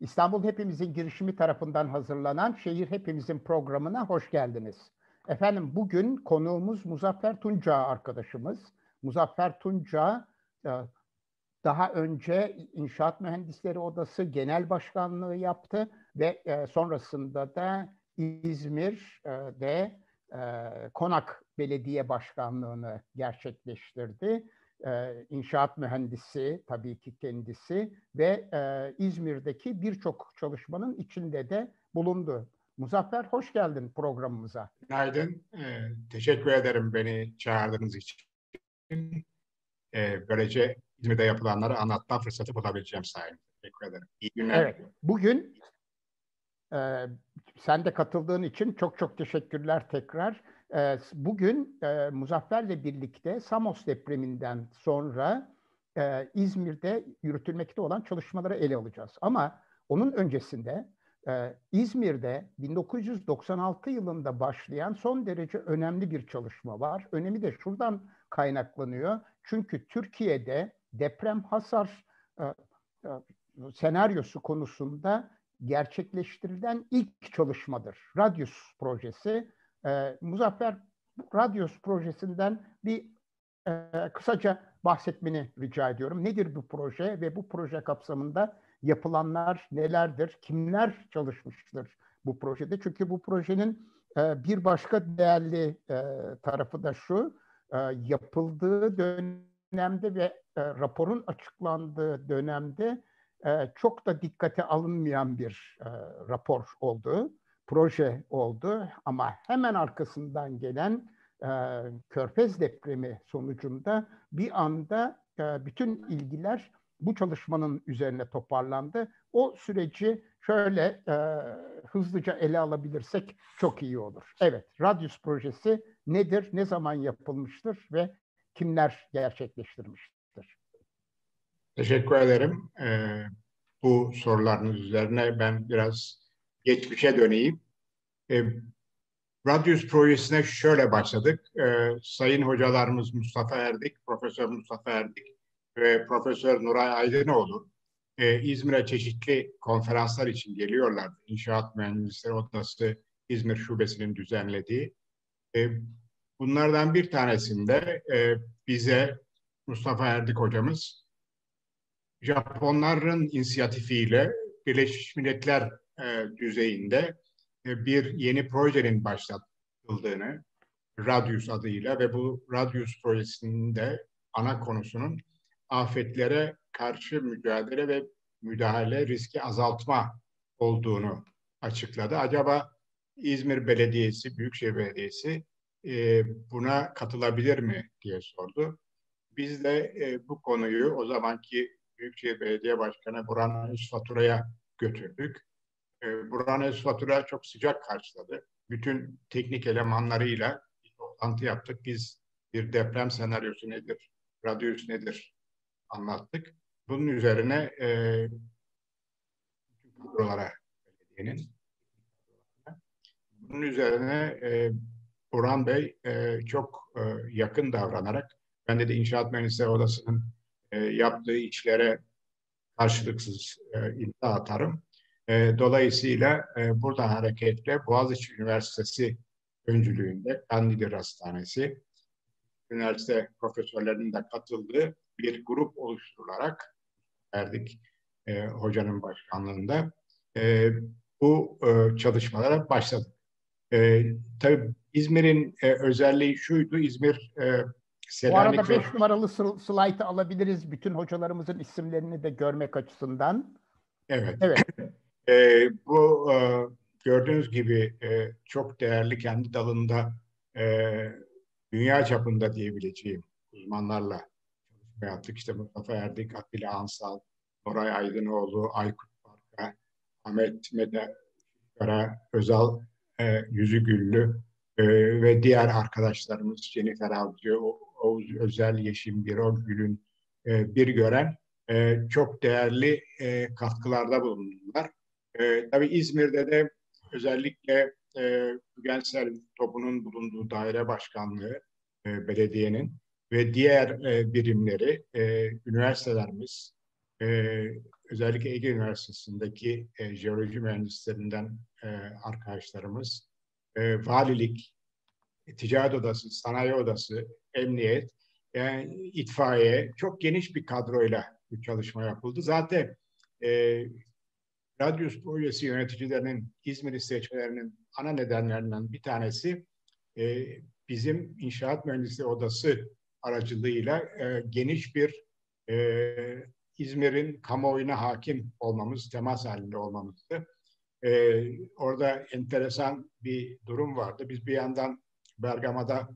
İstanbul Hepimizin girişimi tarafından hazırlanan Şehir Hepimizin programına hoş geldiniz. Efendim bugün konuğumuz Muzaffer Tunca arkadaşımız. Muzaffer Tunca e, daha önce İnşaat Mühendisleri Odası Genel Başkanlığı yaptı ve e, sonrasında da İzmir'de e, Konak Belediye Başkanlığı'nı gerçekleştirdi inşaat mühendisi tabii ki kendisi ve e, İzmir'deki birçok çalışmanın içinde de bulundu. Muzaffer hoş geldin programımıza. Günaydın. Ee, teşekkür ederim beni çağırdığınız için. Ee, böylece İzmir'de yapılanları anlatma fırsatı bulabileceğim sayende. Teşekkür ederim. İyi günler. Evet. Bugün e, sen de katıldığın için çok çok teşekkürler tekrar. Ee, bugün e, Muzaffer'le birlikte Samos depreminden sonra e, İzmir'de yürütülmekte olan çalışmaları ele alacağız. Ama onun öncesinde e, İzmir'de 1996 yılında başlayan son derece önemli bir çalışma var. Önemi de şuradan kaynaklanıyor. Çünkü Türkiye'de deprem hasar senaryosu konusunda gerçekleştirilen ilk çalışmadır. Radius projesi e, Muzaffer Radyos projesinden bir e, kısaca bahsetmeni rica ediyorum. Nedir bu proje ve bu proje kapsamında yapılanlar nelerdir? Kimler çalışmıştır bu projede? Çünkü bu projenin e, bir başka değerli e, tarafı da şu, e, yapıldığı dönemde ve e, raporun açıklandığı dönemde e, çok da dikkate alınmayan bir e, rapor oldu proje oldu ama hemen arkasından gelen e, Körfez depremi sonucunda bir anda e, bütün ilgiler bu çalışmanın üzerine toparlandı. O süreci şöyle e, hızlıca ele alabilirsek çok iyi olur. Evet, Radius projesi nedir, ne zaman yapılmıştır ve kimler gerçekleştirmiştir? Teşekkür ederim. Ee, bu sorularınız üzerine ben biraz geçmişe döneyim. E, Radius projesine şöyle başladık. E, sayın hocalarımız Mustafa Erdik, Profesör Mustafa Erdik ve Profesör Nuray Aydınoğlu e, İzmir'e çeşitli konferanslar için geliyorlardı. İnşaat Mühendisleri Odası İzmir Şubesi'nin düzenlediği. E, bunlardan bir tanesinde e, bize Mustafa Erdik hocamız Japonların inisiyatifiyle Birleşmiş Milletler e, düzeyinde e, bir yeni projenin başlatıldığını Radius adıyla ve bu Radius projesinin de ana konusunun afetlere karşı mücadele ve müdahale riski azaltma olduğunu açıkladı. Acaba İzmir Belediyesi, Büyükşehir Belediyesi e, buna katılabilir mi diye sordu. Biz de e, bu konuyu o zamanki Büyükşehir Belediye Başkanı Burhan Fatura'ya götürdük. E, Burhan Fatura çok sıcak karşıladı. Bütün teknik elemanlarıyla toplantı yaptık. Biz bir deprem senaryosu nedir, radyus nedir anlattık. Bunun üzerine e, kadrolara belediyenin bunun üzerine e, Burhan Bey e, çok e, yakın davranarak ben de, de İnşaat Mühendisleri Odası'nın e, yaptığı işlere karşılıksız e, imza atarım. E, dolayısıyla e, buradan hareketle Boğaziçi Üniversitesi öncülüğünde Kandilli Hastanesi, üniversite profesörlerinin de katıldığı bir grup oluşturularak verdik e, hocanın başkanlığında. E, bu e, çalışmalara başladık. E, tabii İzmir'in e, özelliği şuydu, İzmir e, Bu arada beş numaralı slaytı alabiliriz bütün hocalarımızın isimlerini de görmek açısından. Evet. Evet. E, bu e, gördüğünüz gibi e, çok değerli kendi dalında e, dünya çapında diyebileceğim uzmanlarla çalışma yaptık. İşte Mustafa Erdik, Atilla Ansal, Moray Aydınoğlu, Aykut Parka, Ahmet Mede Kara, Özal e, Yüzügüllü e, ve diğer arkadaşlarımız Jennifer Avcı, Oğuz Özel, Yeşim Birol Gül'ün e, bir gören e, çok değerli e, katkılarda bulundular. E, tabii İzmir'de de özellikle e, Gensel topunun bulunduğu daire başkanlığı e, belediyenin ve diğer e, birimleri, e, üniversitelerimiz, e, özellikle Ege Üniversitesi'ndeki e, jeoloji mühendislerinden e, arkadaşlarımız, e, valilik, ticaret odası, sanayi odası, emniyet, yani itfaiye çok geniş bir kadroyla bu çalışma yapıldı. Zaten e, Radyus projesi yöneticilerinin İzmir'i seçmelerinin ana nedenlerinden bir tanesi e, bizim inşaat mühendisliği odası aracılığıyla e, geniş bir e, İzmir'in kamuoyuna hakim olmamız, temas halinde olmamızdı. E, orada enteresan bir durum vardı. Biz bir yandan Bergama'da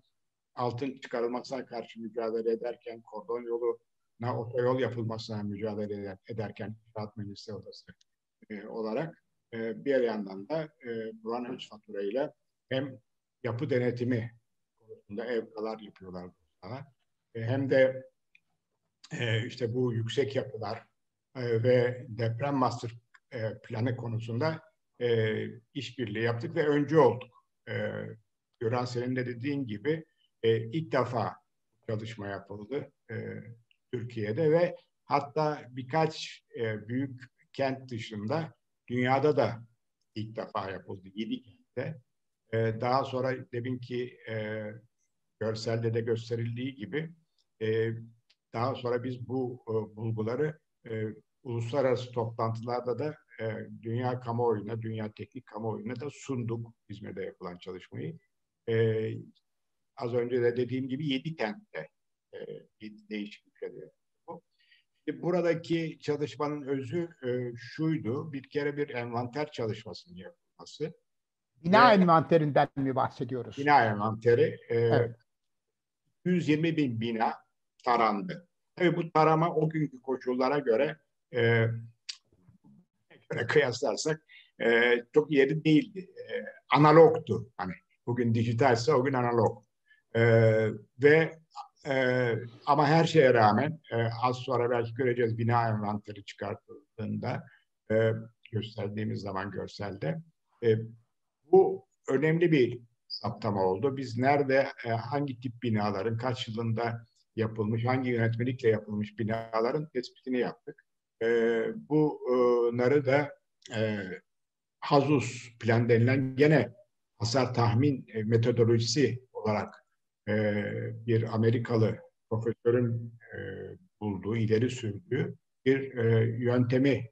altın çıkarılmasına karşı mücadele ederken, kordon yoluna otoyol yapılmasına mücadele ederken İnşaat Mühendisliği Odası e, olarak e, bir yandan da e, Buran Hıç Fatura hem yapı denetimi konusunda evkalar yapıyorlar sana. E, hem de e, işte bu yüksek yapılar e, ve deprem master e, planı konusunda e, işbirliği yaptık ve öncü olduk. E, Gören senin de dediğin gibi e, ilk defa çalışma yapıldı e, Türkiye'de ve hatta birkaç e, büyük kent dışında dünyada da ilk defa yapıldı. Yedi kentte. E, daha sonra deminki e, görselde de gösterildiği gibi e, daha sonra biz bu e, bulguları e, uluslararası toplantılarda da e, dünya kamuoyuna, dünya teknik kamuoyuna da sunduk İzmir'de yapılan çalışmayı. E, az önce de dediğim gibi yedi kentte e, değişik ülkelerde. Şimdi buradaki çalışmanın özü e, şuydu. Bir kere bir envanter çalışmasının yapılması. Bina Ve, envanterinden mi bahsediyoruz? Bina envanteri. E, evet. 120 bin bina tarandı. Tabii bu tarama o günkü koşullara göre e, göre kıyaslarsak e, çok yeri değildi. E, analogtu. Hani bugün dijitalse o gün analog. E, ve e, ama her şeye rağmen e, az sonra belki göreceğiz bina envanteri çıkartıldığında e, gösterdiğimiz zaman görselde e, bu önemli bir saptama oldu. Biz nerede e, hangi tip binaların kaç yılında yapılmış, hangi yönetmelikle yapılmış binaların tespitini yaptık. E, bunları da e, Hazus plan denilen gene hasar tahmin e, metodolojisi olarak e, bir Amerikalı profesörün e, bulduğu, ileri sürdüğü bir e, yöntemi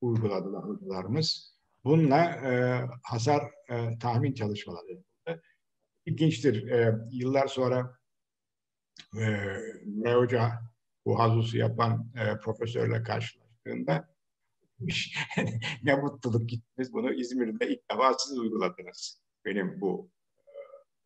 uyguladılar hocalarımız. Bununla e, hasar e, tahmin çalışmaları yapıldı. İlginçtir. E, yıllar sonra e, ne hoca bu hazusu yapan e, profesörle karşılaştığında ne mutluluk gittiniz bunu İzmir'de ilk defa siz uyguladınız. Benim bu e,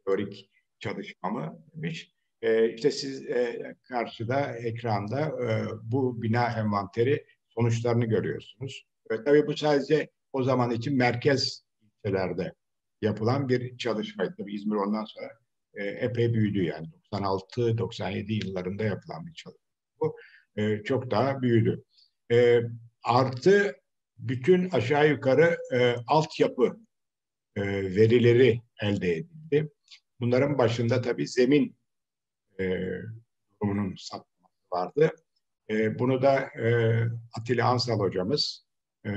teorik çalışmamı demiş. E, işte siz e, karşıda ekranda e, bu bina envanteri sonuçlarını görüyorsunuz. Evet, tabii bu sadece o zaman için merkez ilçelerde yapılan bir çalışmaydı. Tabii İzmir ondan sonra e, epey büyüdü yani. 96-97 yıllarında yapılan bir çalışma. Bu e, çok daha büyüdü. E, artı bütün aşağı yukarı e, altyapı e, verileri elde edildi. Bunların başında tabii zemin e, durumunun saptaması vardı. E, bunu da e, Atilla Ansal hocamız e,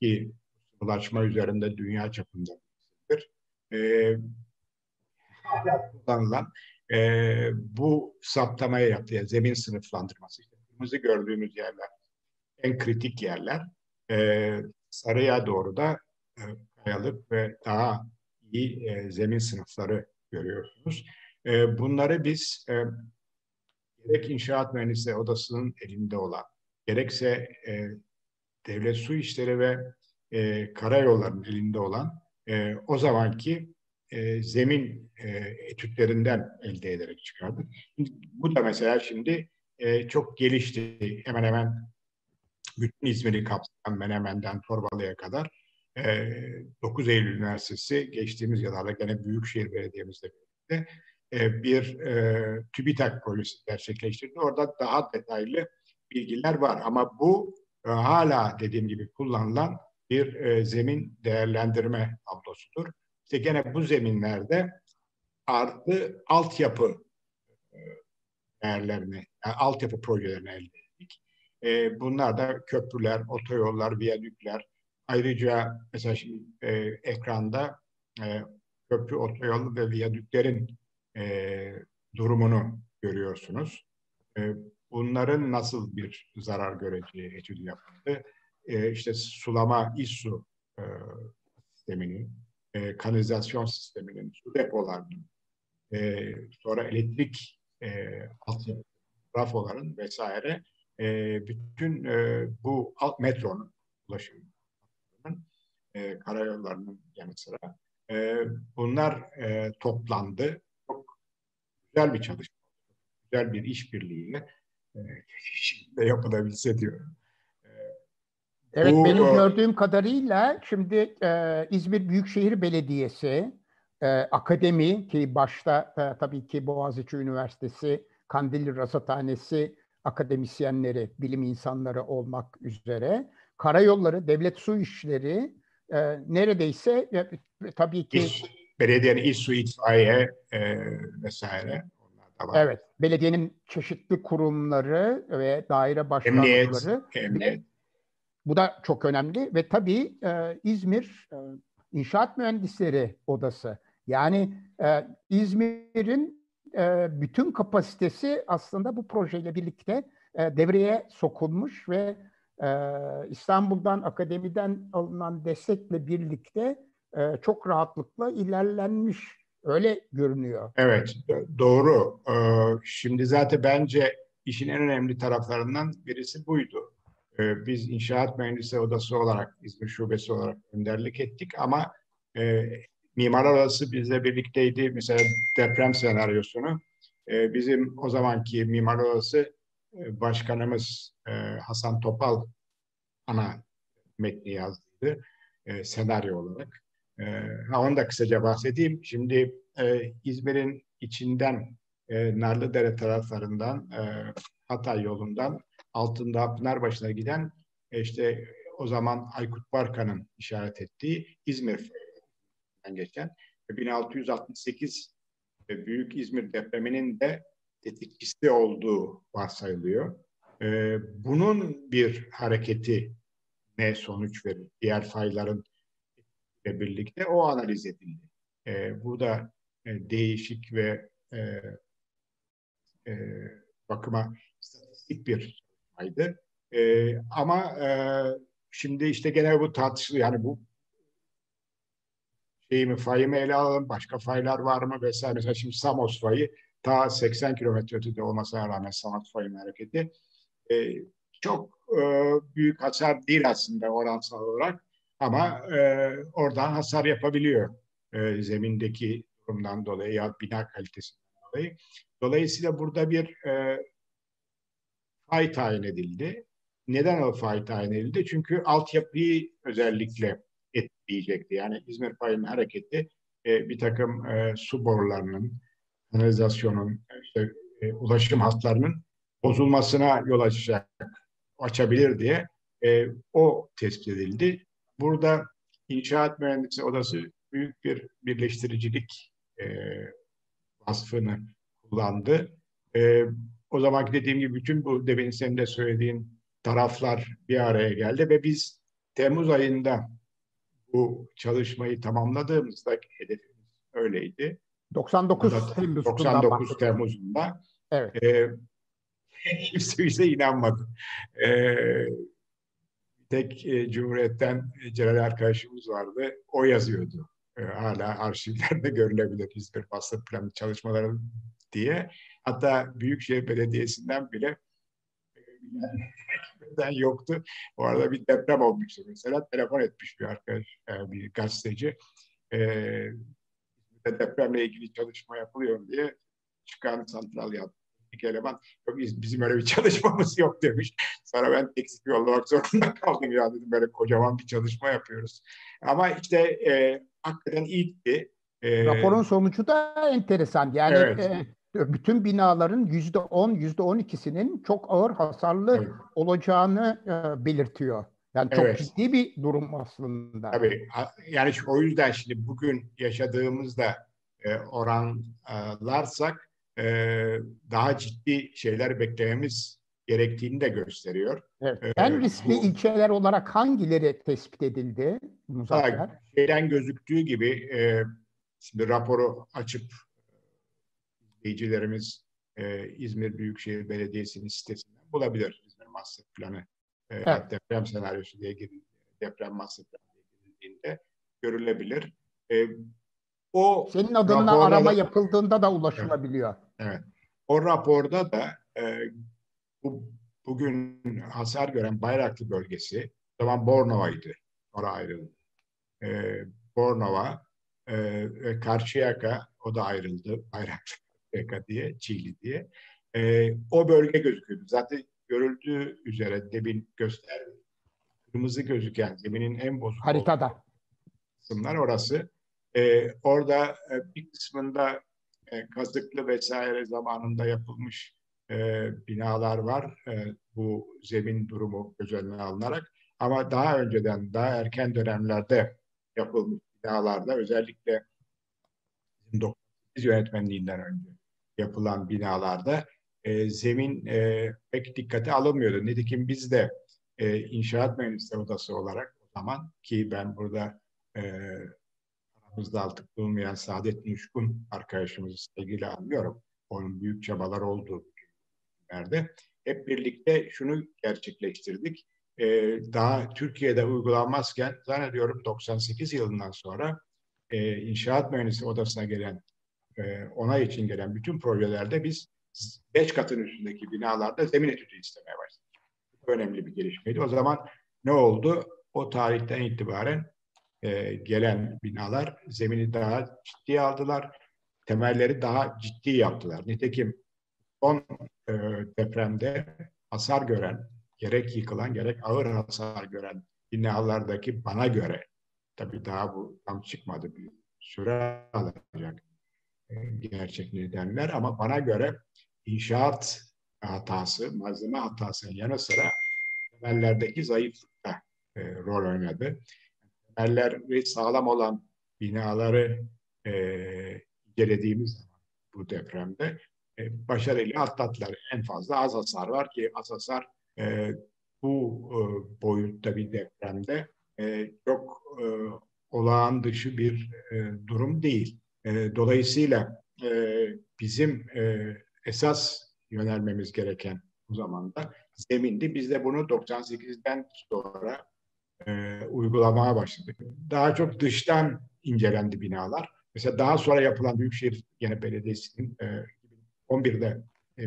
ki ulaşma üzerinde dünya çapında bir e, kullanılan e, bu saptamaya yaptı. Yani zemin sınıflandırması. İşte kırmızı gördüğümüz yerler en kritik yerler. E, sarıya doğru da e, kayalık ve daha iyi e, zemin sınıfları görüyorsunuz. E, bunları biz e, gerek inşaat mühendisliği odasının elinde olan, gerekse e, devlet su işleri ve e, karayollarının elinde olan e, o zamanki e, zemin e, etütlerinden elde ederek çıkardık. Bu da mesela şimdi e, çok gelişti. Hemen hemen bütün İzmir'i kapsayan Menemen'den Torbalı'ya kadar e, 9 Eylül Üniversitesi geçtiğimiz yıllarda gene Büyükşehir Belediye'mizle birlikte e, bir e, TÜBİTAK projesi gerçekleştirdi. Orada daha detaylı bilgiler var ama bu e, hala dediğim gibi kullanılan bir e, zemin değerlendirme tablosudur. İşte gene bu zeminlerde artı altyapı e, değerlerini, yani altyapı projelerini elde ettik. E, bunlar da köprüler, otoyollar, viyadükler. Ayrıca mesela şimdi e, ekranda e, köprü, otoyol ve viyadüklerin e, durumunu görüyorsunuz. E, bunların nasıl bir zarar göreceği etüdü yapıldı. E, işte sulama, İSSU e, sisteminin, e, kanalizasyon sisteminin, su depolarının, e, sonra elektrik e, altyapı, trafoların vesaire e, bütün e, bu alt metronun ulaşım e, karayollarının yanı sıra e, bunlar e, toplandı. Çok güzel bir çalışma, güzel bir işbirliğiyle e, şimdi yapılabilse diyorum. Evet Bu, benim gördüğüm kadarıyla şimdi e, İzmir Büyükşehir Belediyesi, e, akademi ki başta e, tabii ki Boğaziçi Üniversitesi, Kandilli Rasathanesi akademisyenleri, bilim insanları olmak üzere, karayolları, devlet su işleri e, neredeyse e, tabii ki... İş, belediyenin iş su itfaiye e, vesaire. Evet, belediyenin çeşitli kurumları ve daire başkanlıkları. Emniyet, emniyet. Bu da çok önemli ve tabii e, İzmir e, İnşaat Mühendisleri Odası. Yani e, İzmir'in e, bütün kapasitesi aslında bu projeyle birlikte e, devreye sokulmuş ve İstanbul'dan, akademiden alınan destekle birlikte e, çok rahatlıkla ilerlenmiş. Öyle görünüyor. Evet, doğru. Ee, şimdi zaten bence işin en önemli taraflarından birisi buydu. Ee, biz inşaat mühendisi odası olarak, İzmir şubesi olarak önderlik ettik ama e, Mimarlar Odası bizle birlikteydi. Mesela deprem senaryosunu e, bizim o zamanki Mimarlar Odası başkanımız e, Hasan Topal ana metni yazdı e, senaryo olarak. E, onu da kısaca bahsedeyim. Şimdi e, İzmir'in içinden e, Narlıdere taraflarından e, Hatay yolundan altında Pınarbaşı'na giden e, işte o zaman Aykut Barkan'ın işaret ettiği İzmir'den geçen 1668 e, Büyük İzmir depreminin de tetikçisi olduğu varsayılıyor. E, bunun bir hareketi ne sonuç verir? Diğer fayların ile birlikte o analiz edildi. Bu da değişik ve bakıma statistik bir çalışmaydı. E, ama e, şimdi işte gene bu tartışılıyor. Yani bu şeyi mi ele alalım, başka faylar var mı vesaire. Mesela şimdi Samos fayı ta 80 kilometre ötede olmasına rağmen Samos fayının hareketi e, çok e, büyük hasar değil aslında oransal olarak ama e, oradan hasar yapabiliyor e, zemindeki durumdan dolayı ya bina kalitesinden dolayı. Dolayısıyla burada bir e, fay tayin edildi. Neden o fay tayin edildi? Çünkü altyapıyı özellikle etkileyecekti. Yani İzmir fayının hareketi e, bir takım e, su borularının, kanalizasyonun, işte, e, ulaşım hatlarının bozulmasına yol açacak, açabilir diye e, o tespit edildi. Burada İnşaat Mühendisi Odası büyük bir birleştiricilik e, vasfını kullandı. E, o zamanki dediğim gibi bütün bu demin senin de söylediğin taraflar bir araya geldi ve biz Temmuz ayında bu çalışmayı tamamladığımızda hedefimiz öyleydi. 99 Temmuz 99 Temmuz'unda evet. e, kimse bize inanmadı. E, tek e, Cumhuriyet'ten Celal arkadaşımız vardı. O yazıyordu. E, hala arşivlerde görülebilir İzmir Master Planı çalışmaları diye. Hatta Büyükşehir Belediyesi'nden bile ben yoktu. O arada bir deprem olmuştu mesela. Telefon etmiş bir arkadaş, e, bir gazeteci. E, depremle ilgili çalışma yapılıyor diye çıkan santral yaptı. Bir eleman yok bizim öyle bir çalışmamız yok demiş. Sonra ben eksik yollamak zorunda kaldım ya dedim böyle kocaman bir çalışma yapıyoruz. Ama işte e, hakikaten ilkti. E, Raporun sonucu da enteresan. Yani evet. e, bütün binaların yüzde on, yüzde on ikisinin çok ağır hasarlı evet. olacağını e, belirtiyor. Yani çok evet. ciddi bir durum aslında. Tabii. Yani o yüzden şimdi bugün yaşadığımızda e, oranlarsak e, daha ciddi şeyler beklememiz gerektiğini de gösteriyor. Evet. Ee, en riskli bu, ilçeler olarak hangileri tespit edildi Muzaffer? Şeyden gözüktüğü gibi e, şimdi raporu açıp izleyicilerimiz e, İzmir Büyükşehir Belediyesi'nin sitesinden bulabilir. İzmir Master Planı e, evet. deprem senaryosu diye girildiğinde, deprem master diye girildiğinde görülebilir. E, o Senin adına arama da, yapıldığında da ulaşılabiliyor. Evet. evet. O raporda da e, bu bugün hasar gören Bayraklı bölgesi zaman Bornova'ydı. Oraya ayrıldı. E, Bornova e, Karşıyaka o da ayrıldı. Bayraklı Karşıyaka diye, Çiğli diye. E, o bölge gözüküyordu. Zaten görüldüğü üzere demin gösterdi. Kırmızı gözüken zeminin en bozuk haritada kısımlar orası. E, orada e, bir kısmında e, kazıklı vesaire zamanında yapılmış e, binalar var. E, bu zemin durumu göz önüne alınarak. Ama daha önceden, daha erken dönemlerde yapılmış binalarda özellikle 98 yönetmenliğinden önce yapılan binalarda e, zemin e, pek dikkate alınmıyordu. Nitekim biz de e, inşaat mühendisleri odası olarak o zaman ki ben burada e, aramızda artık bulunmayan Saadet Nuşkun arkadaşımızı sevgiyle anlıyorum. Onun büyük çabalar olduğu günlerde. Hep birlikte şunu gerçekleştirdik. Ee, daha Türkiye'de uygulanmazken zannediyorum 98 yılından sonra e, inşaat mühendisi odasına gelen e, onay için gelen bütün projelerde biz beş katın üstündeki binalarda zemin etüdü istemeye başladık. Önemli bir gelişmeydi. O zaman ne oldu? O tarihten itibaren e, gelen binalar zemini daha ciddi aldılar. Temelleri daha ciddi yaptılar. Nitekim son e, depremde hasar gören, gerek yıkılan gerek ağır hasar gören binalardaki bana göre, tabii daha bu tam çıkmadı bir süre alacak e, gerçek nedenler ama bana göre inşaat hatası, malzeme hatasının yanı sıra temellerdeki zayıflıkta e, rol oynadı. Temelleri sağlam olan binaları e, incelediğimiz zaman bu depremde e, başarıyla atlattılar. En fazla az hasar var ki az hasar e, bu e, boyutta bir depremde e, çok e, olağan dışı bir e, durum değil. E, dolayısıyla e, bizim e, esas yönelmemiz gereken bu zamanda zemindi. Biz de bunu 98'den sonra e, uygulamaya başladık. Daha çok dıştan incelendi binalar. Mesela daha sonra yapılan Büyükşehir Gene Belediyesi'nin e, 11'de e,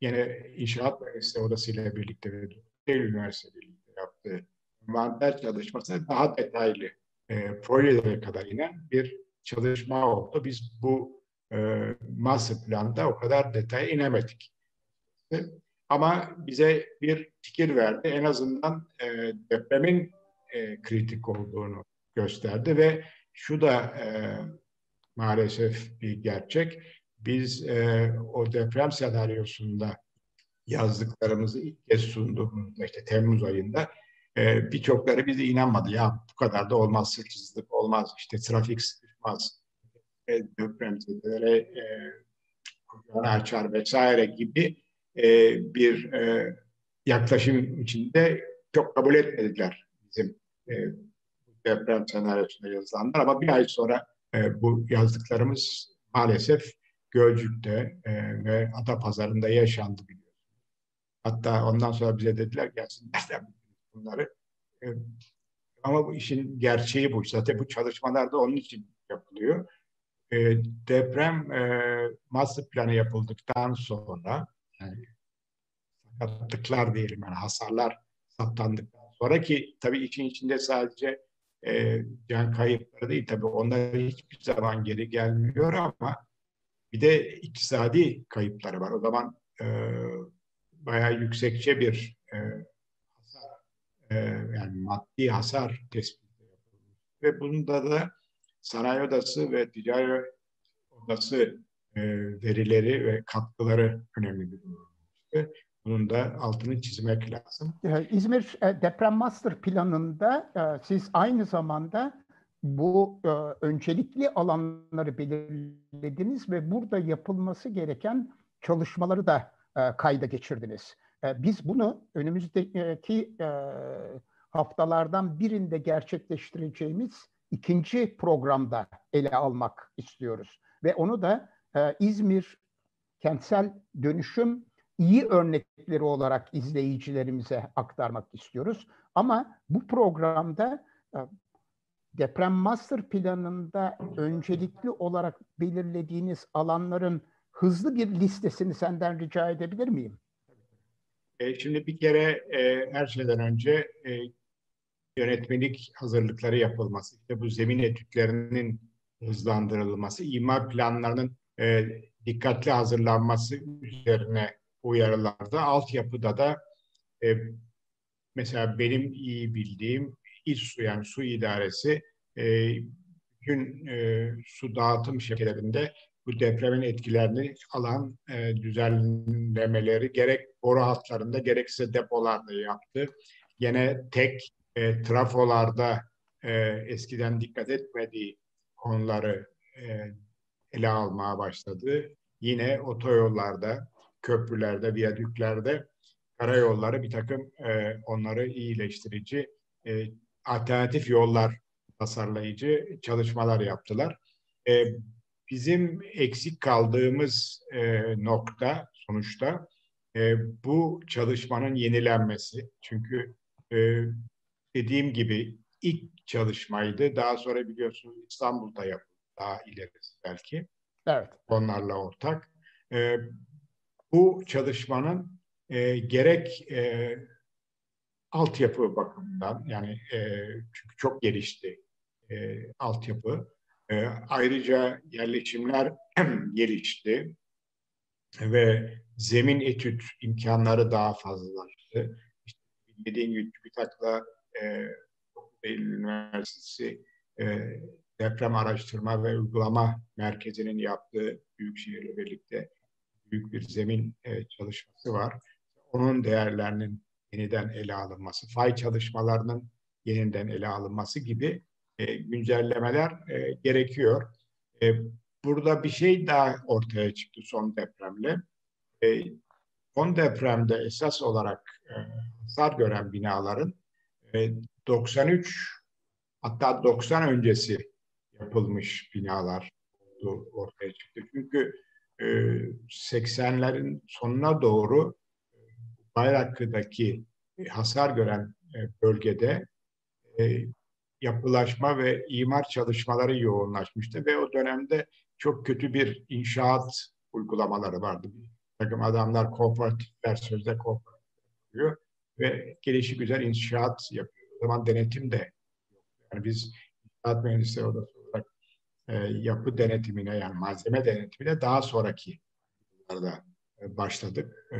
yine İnşaat Mühendisliği Odası ile birlikte ve Eylül Üniversitesi birlikte yaptığı envanter çalışması daha detaylı e, projelere kadar inen bir çalışma oldu. Biz bu master planda o kadar detaya inemedik. Ama bize bir fikir verdi. En azından e, depremin e, kritik olduğunu gösterdi ve şu da e, maalesef bir gerçek. Biz e, o deprem senaryosunda yazdıklarımızı ilk kez sunduğumuzda işte Temmuz ayında e, birçokları bize inanmadı. Ya bu kadar da olmaz, sıçsızlık olmaz, işte trafik sıkışmaz, e, depremzedelere e, kucağını açar vesaire gibi e, bir e, yaklaşım içinde çok kabul etmediler bizim e, deprem senaryosunda yazılanlar ama bir ay sonra e, bu yazdıklarımız maalesef Gölcük'te e, ve Adapazarı'nda yaşandı biliyorsunuz. Hatta ondan sonra bize dediler gelsin nereden bunları. E, ama bu işin gerçeği bu. Zaten bu çalışmalar da onun için yapılıyor e, deprem e, master planı yapıldıktan sonra yani sakatlıklar diyelim yani hasarlar saptandıktan sonra ki tabii için içinde sadece e, can kayıpları değil tabii onlar hiçbir zaman geri gelmiyor ama bir de iktisadi kayıpları var. O zaman e, bayağı yüksekçe bir e, hasar e, yani maddi hasar tespiti yapılmış. Ve bunda da Sanayi Odası ve Ticari Odası e, verileri ve katkıları önemli bir durum. Bunun da altını çizmek lazım. İzmir e, Deprem Master Planı'nda e, siz aynı zamanda bu e, öncelikli alanları belirlediniz ve burada yapılması gereken çalışmaları da kayda geçirdiniz. E, biz bunu önümüzdeki e, haftalardan birinde gerçekleştireceğimiz ikinci programda ele almak istiyoruz. Ve onu da e, İzmir kentsel dönüşüm iyi örnekleri olarak izleyicilerimize aktarmak istiyoruz. Ama bu programda e, deprem master planında öncelikli olarak belirlediğiniz alanların hızlı bir listesini senden rica edebilir miyim? E, şimdi bir kere e, her şeyden önce e, yönetmelik hazırlıkları yapılması, işte bu zemin etütlerinin hızlandırılması, imar planlarının e, dikkatli hazırlanması üzerine uyarılarda, altyapıda da e, mesela benim iyi bildiğim İSSU yani su idaresi e, bütün e, su dağıtım şirketlerinde bu depremin etkilerini alan e, düzenlemeleri gerek boru hatlarında gerekse depolarda yaptı. Yine tek e, trafolarda e, eskiden dikkat etmediği konuları e, ele almaya başladı. Yine otoyollarda, köprülerde, viyadüklerde karayolları bir takım e, onları iyileştirici e, alternatif yollar tasarlayıcı çalışmalar yaptılar. E, bizim eksik kaldığımız e, nokta sonuçta e, bu çalışmanın yenilenmesi. Çünkü e, dediğim gibi ilk çalışmaydı. Daha sonra biliyorsunuz İstanbul'da yapıldı. Daha ilerisi belki. Evet. Onlarla ortak. E, bu çalışmanın e, gerek e, altyapı bakımından yani e, çünkü çok gelişti e, altyapı. E, ayrıca yerleşimler gelişti ve zemin etüt imkanları daha fazlalaştı. İşte dediğim gibi TÜBİTAK'la e, Eylül Üniversitesi e, Deprem Araştırma ve Uygulama Merkezi'nin yaptığı Büyükşehir'le birlikte büyük bir zemin e, çalışması var. Onun değerlerinin yeniden ele alınması, fay çalışmalarının yeniden ele alınması gibi e, güncellemeler e, gerekiyor. E, burada bir şey daha ortaya çıktı son depremle. E, son depremde esas olarak e, hasar gören binaların e, 93 hatta 90 öncesi yapılmış binalar ortaya çıktı. Çünkü e, 80'lerin sonuna doğru Bayraklı'daki hasar gören e, bölgede e, yapılaşma ve imar çalışmaları yoğunlaşmıştı ve o dönemde çok kötü bir inşaat uygulamaları vardı. Bir takım adamlar kooperatifler, sözde kooperatif yapıyor ve gelişi güzel inşaat yapıyor. O zaman denetim de yok. Yani biz inşaat mühendisleri odası olarak e, yapı denetimine yani malzeme denetimine daha sonraki yıllarda e, başladık. E,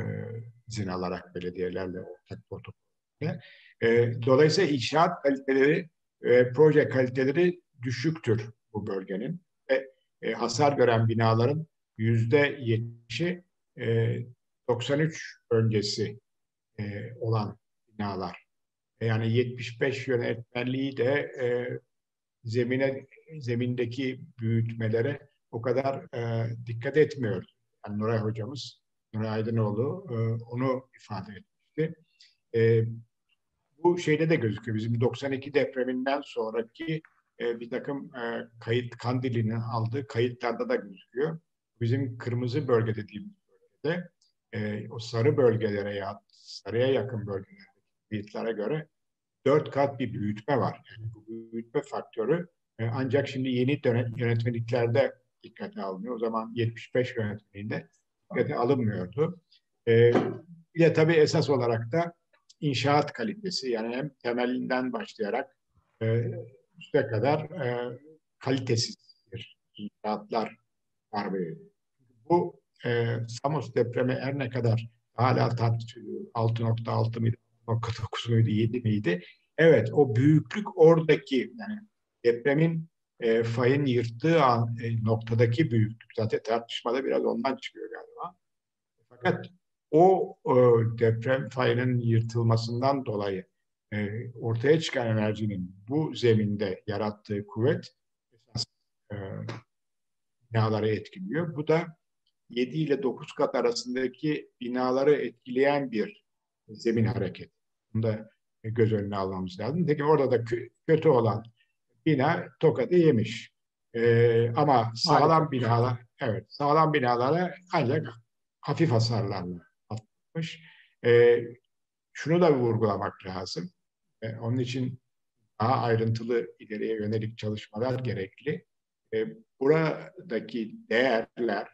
izin alarak belediyelerle ortak protokolle. E, dolayısıyla inşaat kaliteleri e, proje kaliteleri düşüktür bu bölgenin. Ve e, hasar gören binaların yüzde yetmişi e, 93 öncesi e, olan binalar. E, yani 75 yönetmenliği de e, zemine zemindeki büyütmelere o kadar e, dikkat etmiyor. Yani Nuray hocamız, Nuray Aydınoğlu e, onu ifade etmişti. E, bu şeyde de gözüküyor. Bizim 92 depreminden sonraki e, bir takım e, kayıt Kandili'nin aldığı kayıtlarda da gözüküyor. Bizim kırmızı bölge dediğimiz bölgede e, o sarı bölgelere ya sarıya yakın bölgelerdeki kayıtlara göre dört kat bir büyütme var. Yani bu büyütme faktörü e, ancak şimdi yeni dönem, yönetmeliklerde dikkate alınıyor. O zaman 75 yönetmeliğinde dikkate alınmıyordu. E, bir de tabii esas olarak da inşaat kalitesi yani hem temelinden başlayarak e, üste kadar e, kalitesiz bir inşaatlar var. Bu e, Samos depremi her ne kadar hala tartışılıyor 6.6 mıydı, 6.9 muydu, 7 miydi? Evet o büyüklük oradaki yani depremin e, fayın yırttığı an, e, noktadaki büyüklük zaten tartışmada biraz ondan çıkıyor galiba. Fakat o e, deprem fayının yırtılmasından dolayı e, ortaya çıkan enerjinin bu zeminde yarattığı kuvvet esas e, binaları etkiliyor. Bu da 7 ile 9 kat arasındaki binaları etkileyen bir zemin hareketi. Bunu da göz önüne almamız lazım. Peki orada da kötü olan bina tokadı yemiş. Ee, ama sağlam binalar, evet sağlam binalara ancak hafif hasarlarla atmış. Ee, şunu da vurgulamak lazım. Ee, onun için daha ayrıntılı ileriye yönelik çalışmalar gerekli. Ee, buradaki değerler,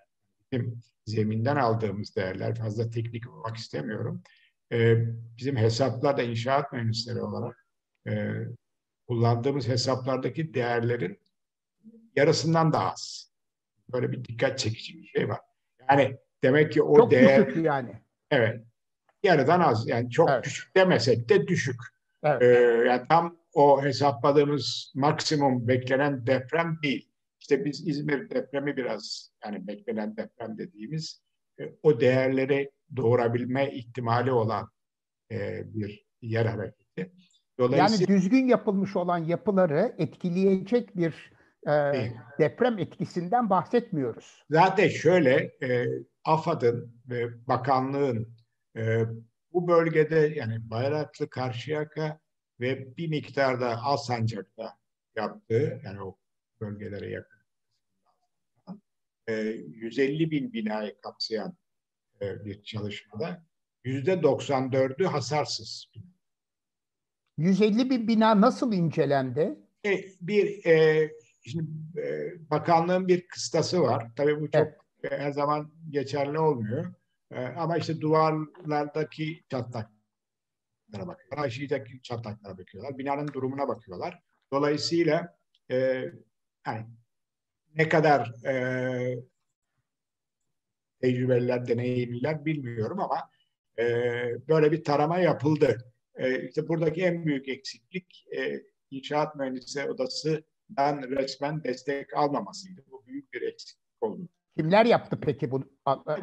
bizim zeminden aldığımız değerler, fazla teknik olmak istemiyorum. Ee, bizim hesaplarda inşaat mühendisleri olarak e, kullandığımız hesaplardaki değerlerin yarısından daha az. Böyle bir dikkat çekici bir şey var. Yani demek ki o çok değer... düşük yani. Evet. Yarıdan az. Yani çok evet. düşük demesek de düşük. Evet. Ee, yani tam o hesapladığımız maksimum beklenen deprem değil. İşte biz İzmir depremi biraz yani beklenen deprem dediğimiz e, o değerleri doğurabilme ihtimali olan e, bir yer hareketi. Dolayısıyla, yani düzgün yapılmış olan yapıları etkileyecek bir e, deprem etkisinden bahsetmiyoruz. Zaten şöyle e, AFAD'ın ve bakanlığın e, bu bölgede yani Bayraklı, Karşıyaka ve bir miktar da Alsancak'ta yaptığı yani o bölgelere yakın e, 150 bin binayı kapsayan e, bir çalışmada yüzde 94'ü hasarsız. 150 bin bina nasıl incelendi? E, bir e, şimdi e, bakanlığın bir kıstası var. Tabii bu çok evet. e, her zaman geçerli olmuyor. E, ama işte duvarlardaki çatlaklara bakıyorlar, aşağıdaki çatlaklara bakıyorlar, binanın durumuna bakıyorlar. Dolayısıyla e, yani ne kadar e, tecrübeliler, deneyimliler bilmiyorum ama e, böyle bir tarama yapıldı. E, işte buradaki en büyük eksiklik e, inşaat mühendisi odasından resmen destek almamasıydı. Bu büyük bir eksiklik oldu. Kimler yaptı peki bu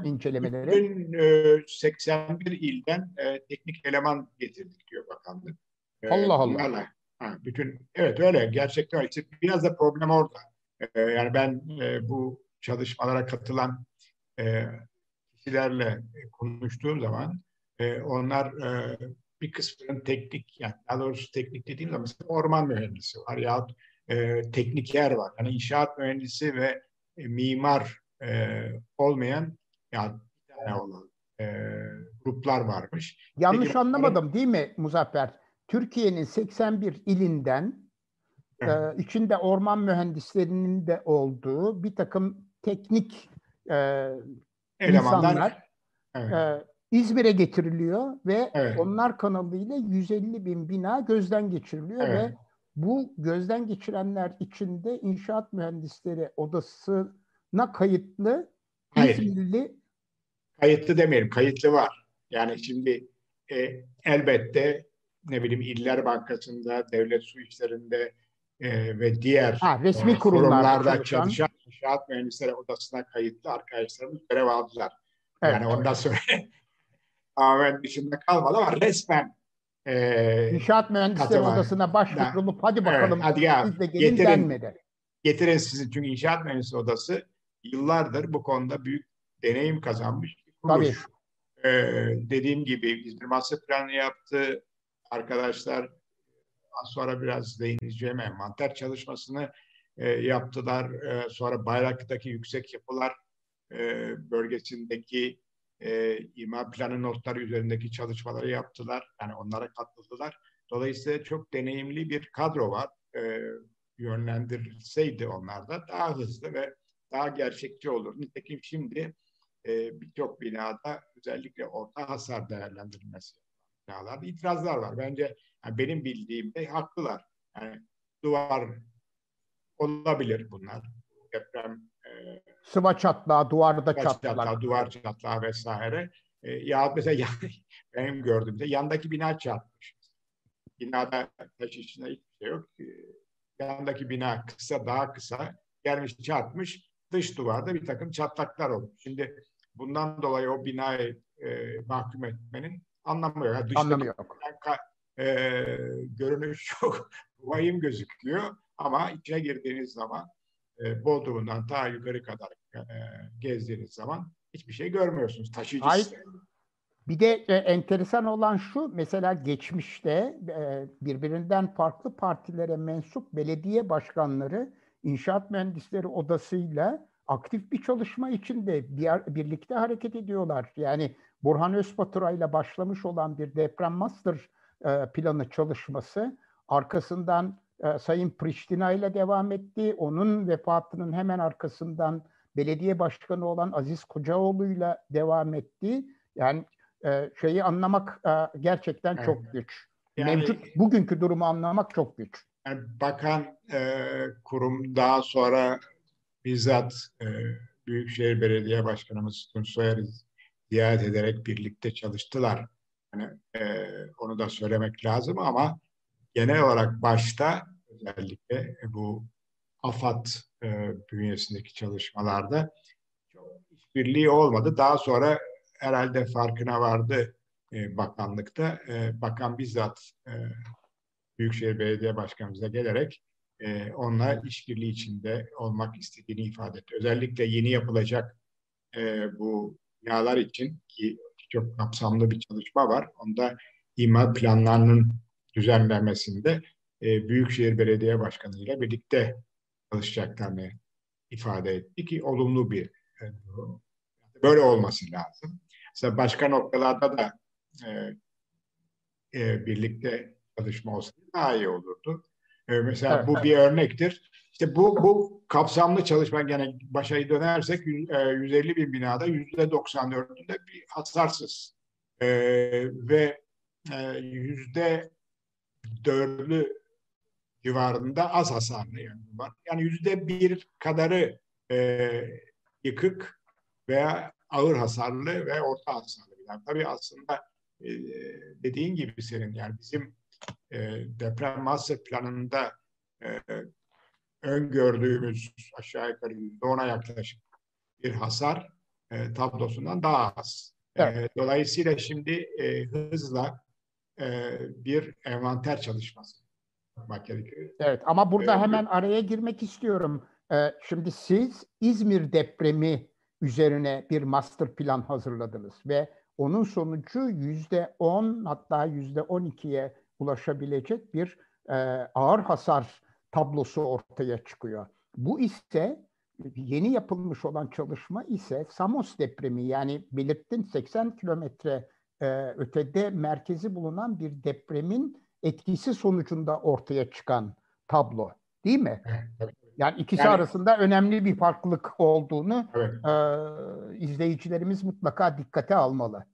incelemeleri? Bütün e, 81 ilden e, teknik eleman getirdik diyor bakanlık. E, Allah Allah. Bunlarla, ha, bütün evet öyle gerçekten öyle. İşte biraz da problem orada. E, yani ben e, bu çalışmalara katılan e, kişilerle konuştuğum zaman e, onlar e, bir kısmının teknik, yani daha doğrusu teknik dediğim zaman mesela orman mühendisi var ya e, tekniker var. Yani inşaat mühendisi ve e, mimar e, olmayan yani bir tane olan e, gruplar varmış. Yanlış Peki, anlamadım değil mi Muzaffer? Türkiye'nin 81 ilinden e, içinde orman mühendislerinin de olduğu bir takım teknik e, insanlar evet. e, İzmir'e getiriliyor ve evet. onlar kanalıyla 150 bin bina gözden geçiriliyor evet. ve bu gözden geçirenler içinde inşaat mühendisleri odasına kayıtlı Hayır. İzmirli kayıtlı demeyelim kayıtlı var. Yani şimdi e, elbette ne bileyim İller Bankası'nda, devlet su işlerinde e, ve diğer ha, resmi e, kurumlarda çalışan inşaat mühendisleri odasına kayıtlı arkadaşlarımız görev aldılar. Evet, yani ondan sonra tamamen dışında kalmadı ama resmen e, İnşaat Mühendisleri. Odası'na başvurulup hadi bakalım evet, hadi ya, siz de gelin getirin, denmedi. Getirin sizin çünkü İnşaat Mühendisleri Odası yıllardır bu konuda büyük deneyim kazanmış kuruluş. Tabii. Ee, dediğim gibi İzmir Master Planı yaptı. Arkadaşlar az sonra biraz değineceğim envanter çalışmasını e, yaptılar. E, sonra Bayraklı'daki yüksek yapılar e, bölgesindeki e, imar planı notları üzerindeki çalışmaları yaptılar. Yani onlara katıldılar. Dolayısıyla çok deneyimli bir kadro var. E, yönlendirilseydi onlar da daha hızlı ve daha gerçekçi olur. Nitekim şimdi e, birçok binada özellikle orta hasar değerlendirilmesi binalarda itirazlar var. Bence yani benim bildiğimde haklılar. Yani duvar olabilir bunlar. Deprem e, sıva çatlağı, duvarda çatlağı. çatlağı, duvar çatlağı vesaire. E, ya mesela benim gördüğümde yandaki bina çarpmış. Binada taş içinde hiçbir şey yok. E, yandaki bina kısa, daha kısa. Gelmiş çarpmış. Dış duvarda bir takım çatlaklar olmuş. Şimdi bundan dolayı o binayı e, mahkum etmenin anlamı yok. Yani anlamı yok. E, görünüş çok vahim gözüküyor ama içine girdiğiniz zaman e, Bodrum'dan ta yukarı kadar e, gezdiğiniz zaman hiçbir şey görmüyorsunuz. Taşıyıcı Ay, Bir de e, enteresan olan şu, mesela geçmişte e, birbirinden farklı partilere mensup belediye başkanları inşaat mühendisleri odasıyla aktif bir çalışma içinde bir, birlikte hareket ediyorlar. Yani Burhan Özbatura ile başlamış olan bir deprem master e, planı çalışması arkasından e, Sayın Priştina ile devam etti. Onun vefatının hemen arkasından belediye başkanı olan Aziz Kocaoğlu ile devam etti. Yani e, şeyi anlamak e, gerçekten evet. çok güç. Yani, Mevcut bugünkü durumu anlamak çok güç. Yani bakan e, kurum daha sonra bizzat e, Büyükşehir Belediye Başkanımız Tunç Soyer'i ziyaret ederek birlikte çalıştılar. Yani, e, onu da söylemek lazım ama genel olarak başta özellikle bu AFAD e, bünyesindeki çalışmalarda çok işbirliği olmadı. Daha sonra herhalde farkına vardı e, bakanlıkta. E, bakan bizzat e, Büyükşehir Belediye Başkanımıza gelerek e, onunla işbirliği içinde olmak istediğini ifade etti. Özellikle yeni yapılacak e, bu binalar için ki çok kapsamlı bir çalışma var. Onda imar planlarının düzenlenmesinde e, Büyükşehir Belediye Başkanı ile birlikte çalışacaklarını ifade etti ki olumlu bir e, böyle olması lazım. Mesela başka noktalarda da e, e, birlikte çalışma olsa daha iyi olurdu. E, mesela evet, bu evet. bir örnektir. İşte bu bu kapsamlı çalışma gene başayı dönersek 150 e, bin binada yüzde 94'ünde bir hasarsız e, ve e, yüzde dördü civarında az hasarlı yani var. Yani yüzde bir kadarı e, yıkık veya ağır hasarlı ve orta hasarlı bina. Tabii aslında e, dediğin gibi senin yani bizim e, deprem master planında e, öngördüğümüz aşağı yukarı yüzde ona yaklaşık bir hasar e, tablosundan daha az. E, evet. E, dolayısıyla şimdi e, hızla e, bir envanter çalışması yapmak gerekiyor. Evet ama burada ee, hemen araya girmek istiyorum. Ee, şimdi siz İzmir depremi üzerine bir master plan hazırladınız ve onun sonucu yüzde on hatta yüzde on ikiye ulaşabilecek bir e, ağır hasar tablosu ortaya çıkıyor. Bu ise yeni yapılmış olan çalışma ise Samos depremi yani belirttin 80 kilometre e, ötede merkezi bulunan bir depremin etkisi sonucunda ortaya çıkan tablo değil mi? Yani ikisi yani, arasında önemli bir farklılık olduğunu evet. e, izleyicilerimiz mutlaka dikkate almalı.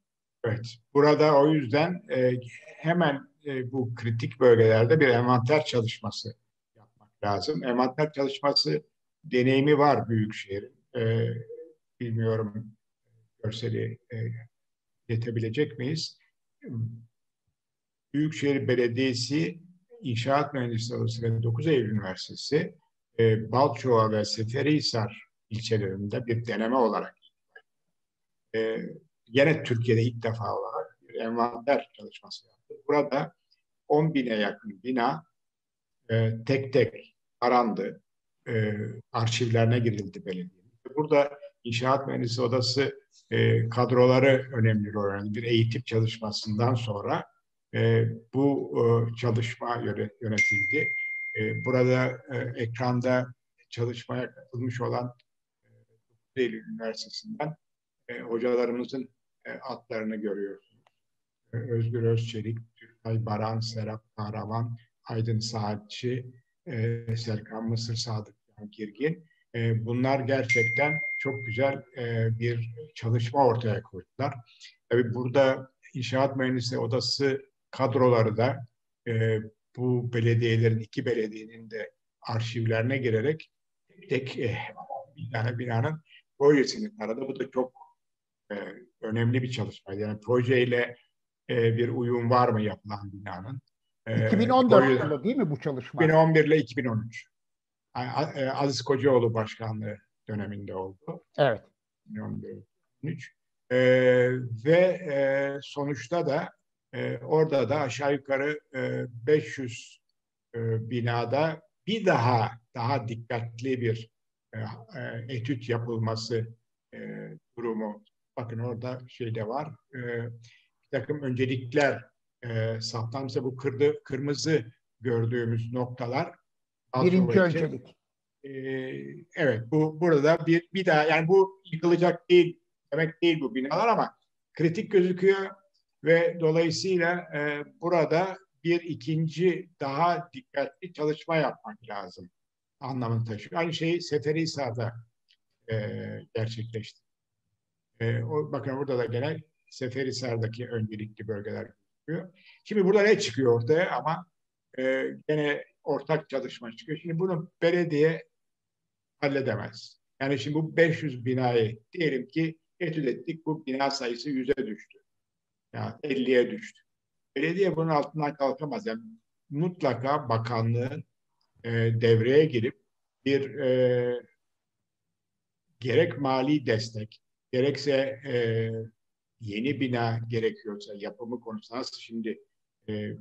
Evet. Burada o yüzden e, hemen e, bu kritik bölgelerde bir envanter çalışması lazım. Envanter çalışması deneyimi var Büyükşehir'in. E, bilmiyorum görseli e, yetebilecek miyiz? Büyükşehir Belediyesi İnşaat Mühendisliği Odası ve 9 Eylül Üniversitesi e, Balçova ve Seferihisar ilçelerinde bir deneme olarak e, yine Türkiye'de ilk defa olarak bir envanter çalışması yaptı. Burada 10 bine yakın bina e, tek tek arandı. E, arşivlerine girildi belediye. Burada İnşaat Mühendisliği Odası e, kadroları önemli rol oynadı. Bir eğitim çalışmasından sonra e, bu e, çalışma yönetildi. E, burada e, ekranda çalışmaya katılmış olan e, Eylül Üniversitesi'nden e, hocalarımızın e, adlarını görüyorsunuz. E, Özgür Özçelik, Türkay Baran, Serap Kahraman, Aydın Saatçi, e, Serkan Mısır Sadık Girgin. E, bunlar gerçekten çok güzel e, bir çalışma ortaya koydular. Tabii burada İnşaat Mühendisliği Odası kadroları da e, bu belediyelerin, iki belediyenin de arşivlerine girerek tek e, bir tane binanın projesini taradı. Bu da çok e, önemli bir çalışma. Yani projeyle e, bir uyum var mı yapılan binanın? E, 2014 yılı değil mi bu çalışma? 2011 ile 2013. E, Aziz Kocaoğlu başkanlığı döneminde oldu. Evet. 2013. E, ve e, sonuçta da e, orada da aşağı yukarı e, 500 e, binada bir daha daha dikkatli bir e, e, etüt yapılması e, durumu. Bakın orada şey de var. E, takım öncelikler e, saptanmışsa bu kırdı, kırmızı gördüğümüz noktalar birinci öncelik. E, evet bu burada bir bir daha yani bu yıkılacak değil demek değil bu binalar ama kritik gözüküyor ve dolayısıyla e, burada bir ikinci daha dikkatli çalışma yapmak lazım anlamını taşıyor. Aynı şey Seferihisar'da e, gerçekleşti. E, o, bakın burada da gene Seferihisar'daki öncelikli bölgeler gözüküyor. Şimdi burada ne çıkıyor ortaya ama e, gene ortak çalışma çıkıyor. Şimdi bunu belediye halledemez. Yani şimdi bu 500 binayı diyelim ki etüt ettik bu bina sayısı 100'e düştü. Yani 50'ye düştü. Belediye bunun altından kalkamaz. Yani mutlaka bakanlığın e, devreye girip bir e, gerek mali destek, gerekse e, yeni bina gerekiyorsa yapımı konusunda nasıl şimdi e,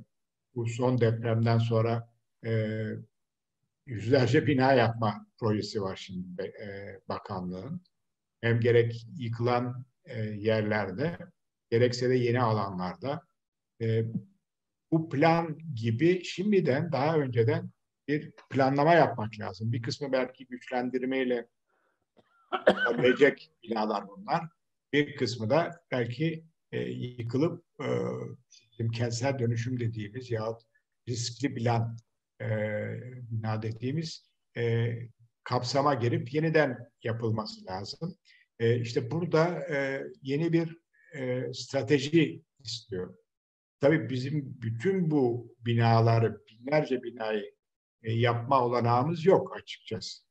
bu son depremden sonra e, yüzlerce bina yapma projesi var şimdi e, bakanlığın. Hem gerek yıkılan e, yerlerde gerekse de yeni alanlarda e, bu plan gibi şimdiden daha önceden bir planlama yapmak lazım. Bir kısmı belki güçlendirmeyle olabilecek binalar bunlar. Bir kısmı da belki e, yıkılıp e, kentsel dönüşüm dediğimiz ya riskli plan e, bina dediğimiz e, kapsama girip yeniden yapılması lazım. E, işte burada e, yeni bir e, strateji istiyor. Tabii bizim bütün bu binaları, binlerce binayı e, yapma olanağımız yok açıkçası.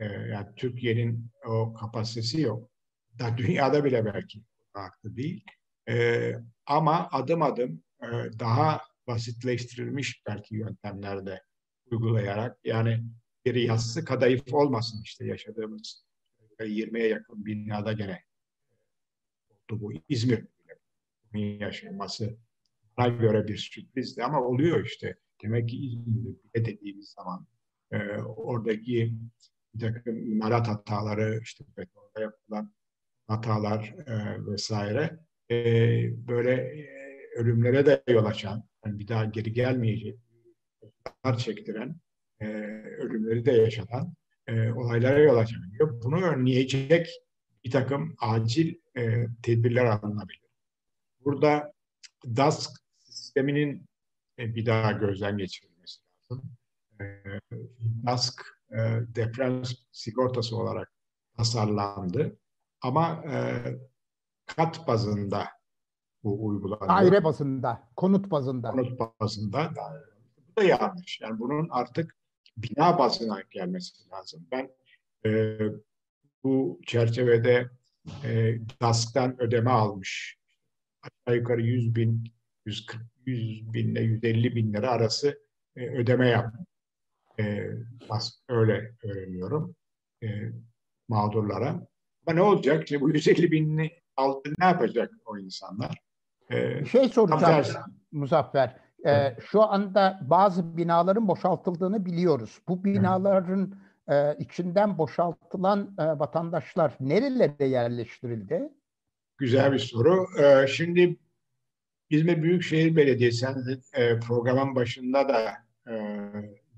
E, yani Türkiye'nin o kapasitesi yok. Da dünyada bile belki farklı değil. E, ama adım adım e, daha basitleştirilmiş belki yöntemlerde uygulayarak yani bir yassı kadayıf olmasın işte yaşadığımız 20'ye yakın binada gene oldu bu İzmir yaşanması bana göre bir sürprizdi ama oluyor işte. Demek ki İzmir'de dediğimiz zaman e, oradaki bir takım imalat hataları, işte betonda yapılan hatalar e, vesaire e, böyle e, ölümlere de yol açan, yani bir daha geri gelmeyecek, çektiren, e, ölümleri de yaşatan e, olaylara yol açabiliyor. Bunu önleyecek bir takım acil e, tedbirler alınabilir. Burada DASK sisteminin e, bir daha gözden geçirilmesi lazım. E, DASK e, deprem sigortası olarak tasarlandı ama e, kat bazında bu uygulanıyor. Daire bazında, konut bazında. Konut bazında. Bu da yanlış. Yani bunun artık bina bazına gelmesi lazım. Ben e, bu çerçevede e, DASK'tan ödeme almış. Aşağı yukarı 100 bin, 140, 100 bin ile 150 bin lira arası e, ödeme yaptım. E, öyle öğreniyorum e, mağdurlara. Ama ne olacak? Şimdi bu 150 binini aldı ne yapacak o insanlar? E, şey soracağım Muzaffer. E, şu anda bazı binaların boşaltıldığını biliyoruz. Bu binaların e, içinden boşaltılan e, vatandaşlar nerelere yerleştirildi? Güzel bir soru. E, şimdi İzmir Büyükşehir Belediyesi e, programın başında da e,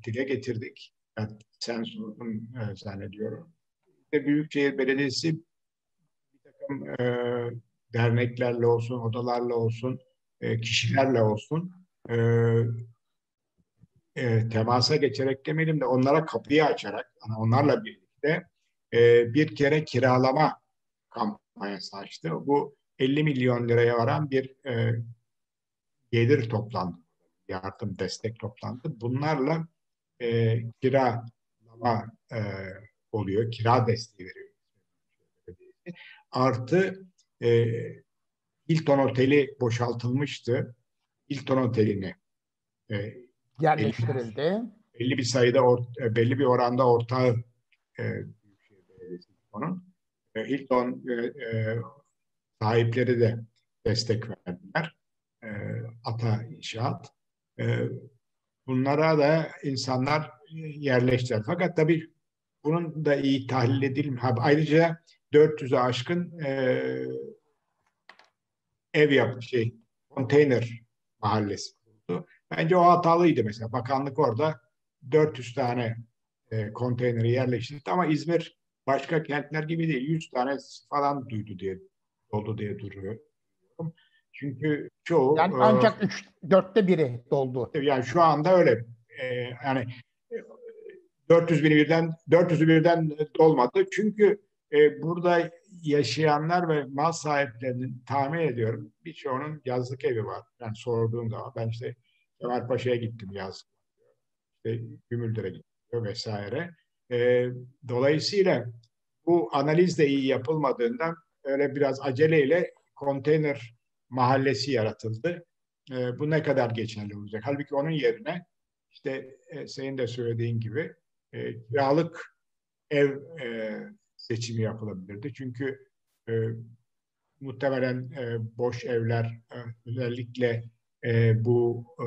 dile getirdik. Yani sen sordun e, zannediyorum. İşte Büyükşehir Belediyesi bir takım e, derneklerle olsun, odalarla olsun, e, kişilerle olsun e, e, temasa geçerek demeyelim de onlara kapıyı açarak, onlarla birlikte e, bir kere kiralama kampanyası açtı. Bu 50 milyon liraya varan bir e, gelir toplandı. Yardım, destek toplandı. Bunlarla e, kiralama e, oluyor. Kira desteği veriyor. Artı e, Hilton Oteli boşaltılmıştı. Hilton Oteli'ni e, yerleştirildi. Belli bir sayıda, or, e, belli bir oranda ortağı e, onun. E, Hilton e, e, sahipleri de destek verdiler. E, Ata İnşaat. E, bunlara da insanlar yerleştiler. Fakat tabii bunun da iyi tahlil edilmiyor. Ayrıca 400'e aşkın e, ev yap şey konteyner mahallesi kuruldu. Bence o hatalıydı mesela. Bakanlık orada 400 tane e, konteyneri yerleştirdi ama İzmir başka kentler gibi değil. 100 tane falan duydu diye oldu diye duruyor. Çünkü çoğu yani ancak 3 e, dörtte biri doldu. Yani şu anda öyle. E, yani 400 bini birden 400'ü birden dolmadı. Çünkü e, burada yaşayanlar ve mal sahiplerinin tahmin ediyorum birçoğunun yazlık evi var. Yani sorduğum zaman ben işte Kemalpaşa'ya gittim yazlık. İşte Gümüldür'e gittim vesaire. E, dolayısıyla bu analiz de iyi yapılmadığından öyle biraz aceleyle konteyner mahallesi yaratıldı. E, bu ne kadar geçerli olacak? Halbuki onun yerine işte e, senin de söylediğin gibi e, kiralık ev e, seçimi yapılabilirdi. Çünkü e, muhtemelen e, boş evler e, özellikle e, bu e,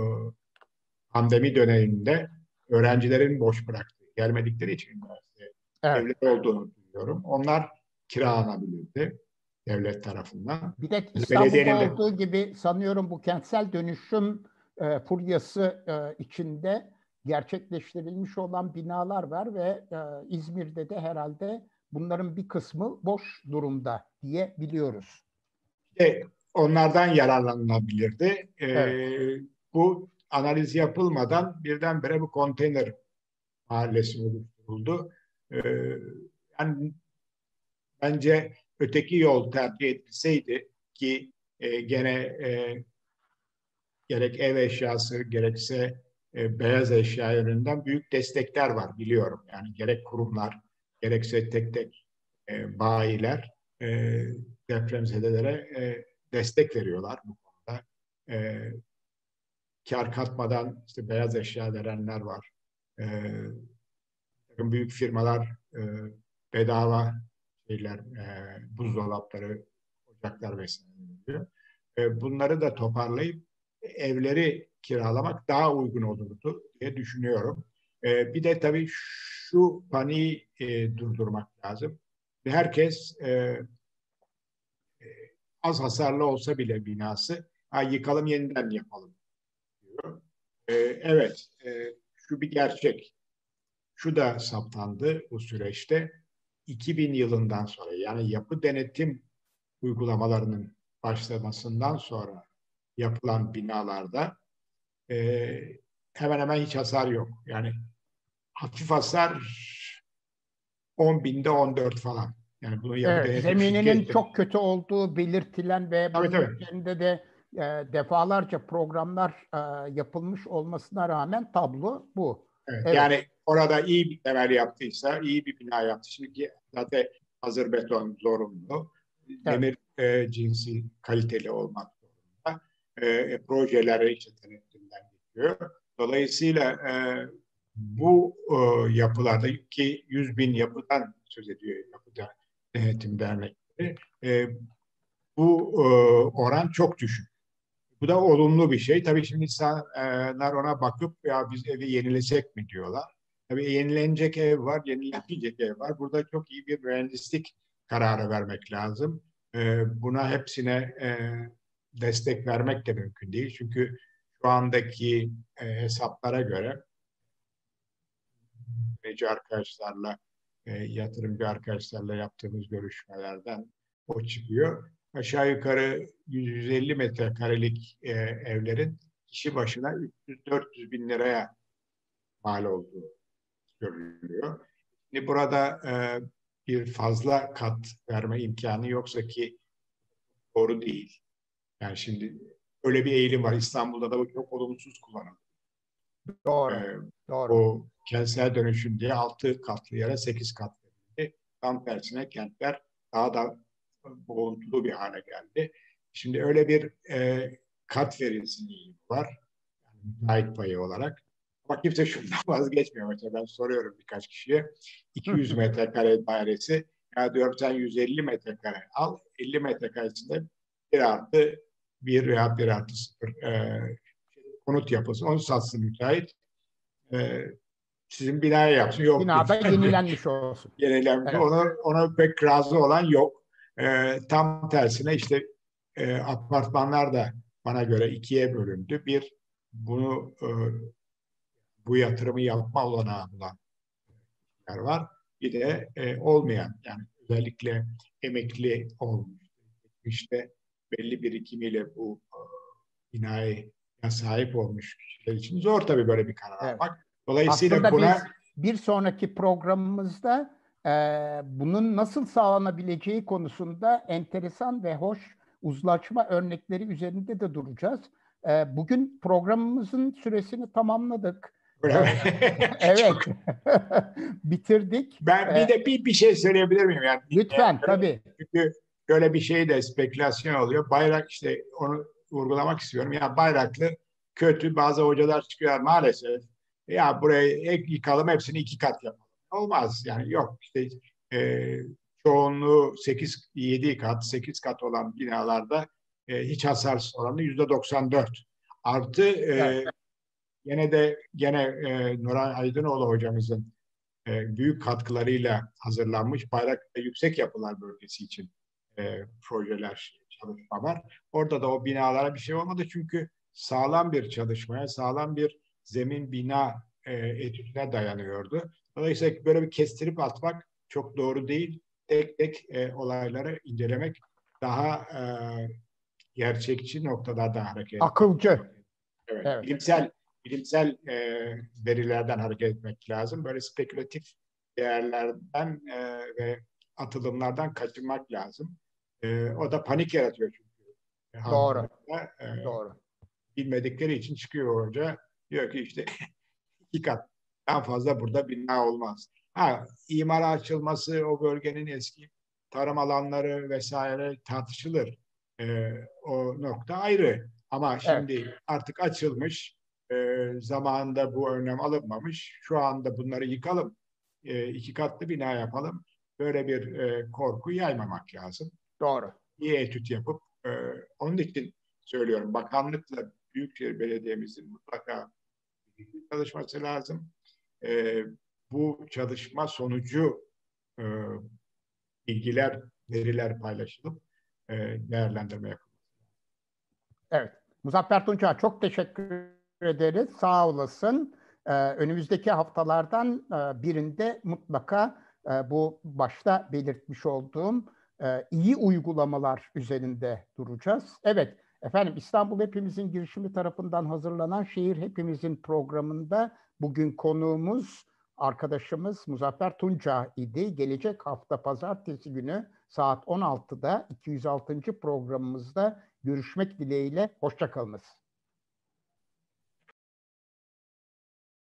pandemi döneminde öğrencilerin boş bıraktığı, gelmedikleri için üniversite evet. evler olduğunu duyuyorum. Onlar kiralanabilirdi devlet tarafından. Bir de İstanbul'da olduğu gibi sanıyorum bu kentsel dönüşüm e, furyası e, içinde gerçekleştirilmiş olan binalar var ve e, İzmir'de de herhalde bunların bir kısmı boş durumda diye biliyoruz. E, onlardan yararlanılabilirdi. E, evet. Bu analiz yapılmadan birdenbire bu konteyner mahallesi oluşturuldu. E, yani bence öteki yol tercih edilseydi ki e, gene e, gerek ev eşyası gerekse e, beyaz eşya yönünden büyük destekler var biliyorum. Yani gerek kurumlar gerekse tek tek e, bayiler e, depremzedelere e, destek veriyorlar bu konuda. E, kar katmadan işte beyaz eşya verenler var. E, büyük firmalar e, bedava şeyler, e, buzdolapları, ocaklar vesaire veriyor. E, bunları da toparlayıp evleri kiralamak daha uygun olurdu diye düşünüyorum. E, bir de tabii şu paniği e, durdurmak lazım. Herkes e, e, az hasarlı olsa bile binası ha, yıkalım yeniden yapalım diyor. E, evet, e, şu bir gerçek. Şu da saptandı bu süreçte. 2000 yılından sonra yani yapı denetim uygulamalarının başlamasından sonra yapılan binalarda e, hemen hemen hiç hasar yok. Yani hafif hasar 10 binde 14 falan. Yani bunu evet, zemininin çok kötü olduğu belirtilen ve bunun üzerinde de e, defalarca programlar e, yapılmış olmasına rağmen tablo bu. Evet, evet. Yani orada iyi bir temel yaptıysa, iyi bir bina yaptı. Şimdi zaten hazır beton zorunlu. Evet. Demir e, cinsi kaliteli olmak zorunda. E, e projelere işte geçiyor. Dolayısıyla e, bu e, yapılarda ki 100 bin yapıdan söz ediyor yapıda denetim dernekleri. E, bu e, oran çok düşük. Bu da olumlu bir şey. Tabii şimdi insanlar ona bakıp ya biz evi yenilesek mi diyorlar. Tabii yenilenecek ev var, yenilenmeyecek ev var. Burada çok iyi bir mühendislik kararı vermek lazım. E, buna hepsine e, destek vermek de mümkün değil. Çünkü şu andaki e, hesaplara göre neci arkadaşlarla, e, yatırımcı arkadaşlarla yaptığımız görüşmelerden o çıkıyor. Aşağı yukarı 150 metrekarelik e, evlerin kişi başına 300-400 bin liraya mal olduğu görülüyor. Şimdi burada e, bir fazla kat verme imkanı yoksa ki doğru değil. Yani şimdi öyle bir eğilim var. İstanbul'da da bu çok olumsuz kullanılıyor. Doğru. Ee, doğru. O kentsel dönüşüm diye altı katlı yere sekiz kat verildi. Tam tersine kentler daha da boğuntulu bir hale geldi. Şimdi öyle bir e, kat verilsin var. Yani müteahhit payı olarak. Ama kimse şundan vazgeçmiyor. Mesela ben soruyorum birkaç kişiye. 200 metrekare dairesi. Ya diyorum sen 150 metrekare al. 50 metrekaresinde bir artı bir veya bir artı sıfır e, konut yapılsın. Onu satsın müteahhit. E, sizin binaya yapsın. Yok. Binada yenilenmiş olsun. Yenilenmiş. Evet. Ona, ona pek razı olan yok. E, tam tersine işte e, apartmanlar da bana göre ikiye bölündü. Bir, bunu e, bu yatırımı yapma olanağı bulan var. Bir de e, olmayan yani özellikle emekli olmuş. İşte belli birikimiyle bu e, binaya sahip olmuş kişiler için zor tabii böyle bir karar evet. almak. Dolayısıyla Aslında buna... biz bir sonraki programımızda e, bunun nasıl sağlanabileceği konusunda enteresan ve hoş uzlaşma örnekleri üzerinde de duracağız. E, bugün programımızın süresini tamamladık. evet. Bitirdik. Ben bir de bir, bir şey söyleyebilir miyim? Yani, Lütfen yani, tabii. Çünkü böyle bir şey de spekülasyon oluyor. Bayrak işte onu vurgulamak istiyorum. Ya bayraklı kötü bazı hocalar çıkıyor maalesef. Ya buraya ek yıkalım hepsini iki kat yapalım. Olmaz yani yok işte e, çoğunluğu 8 7 kat 8 kat olan binalarda e, hiç hasar oranı yüzde 94. Artı e. Gene de gene e, Nuray Aydınoğlu hocamızın e, büyük katkılarıyla hazırlanmış bayrak ve yüksek yapılar bölgesi için e, projeler, çalışmalar. Orada da o binalara bir şey olmadı çünkü sağlam bir çalışmaya, sağlam bir zemin bina e, etüdüne dayanıyordu. Dolayısıyla böyle bir kestirip atmak çok doğru değil. Tek tek e, olayları incelemek daha e, gerçekçi noktalarda hareket Akılcı. Evet, evet. Bilimsel bilimsel e, verilerden hareket etmek lazım. Böyle spekülatif değerlerden e, ve atılımlardan kaçınmak lazım. E, o da panik yaratıyor çünkü. Doğru. E, Doğru. Bilmedikleri için çıkıyor hoca. Diyor ki işte iki kat daha fazla burada bina olmaz. Ha, imara açılması, o bölgenin eski tarım alanları vesaire tartışılır. E, o nokta ayrı. Ama şimdi evet. artık açılmış, e, zamanında bu önlem alınmamış. Şu anda bunları yıkalım, e, iki katlı bina yapalım. Böyle bir e, korku yaymamak lazım. Doğru. İyi etüt yapıp, e, onun için söylüyorum, bakanlıkla Büyükşehir Belediye'mizin mutlaka çalışması lazım. E, bu çalışma sonucu e, bilgiler, veriler paylaşılıp e, değerlendirme yapılması. Evet. Muzaffer Tunç'a çok teşekkür ederiz. Sağ olasın. Ee, önümüzdeki haftalardan e, birinde mutlaka e, bu başta belirtmiş olduğum iyi uygulamalar üzerinde duracağız. Evet, efendim İstanbul Hepimizin girişimi tarafından hazırlanan Şehir Hepimizin programında bugün konuğumuz arkadaşımız Muzaffer Tunca idi. Gelecek hafta pazartesi günü saat 16'da 206. programımızda görüşmek dileğiyle. Hoşçakalınız.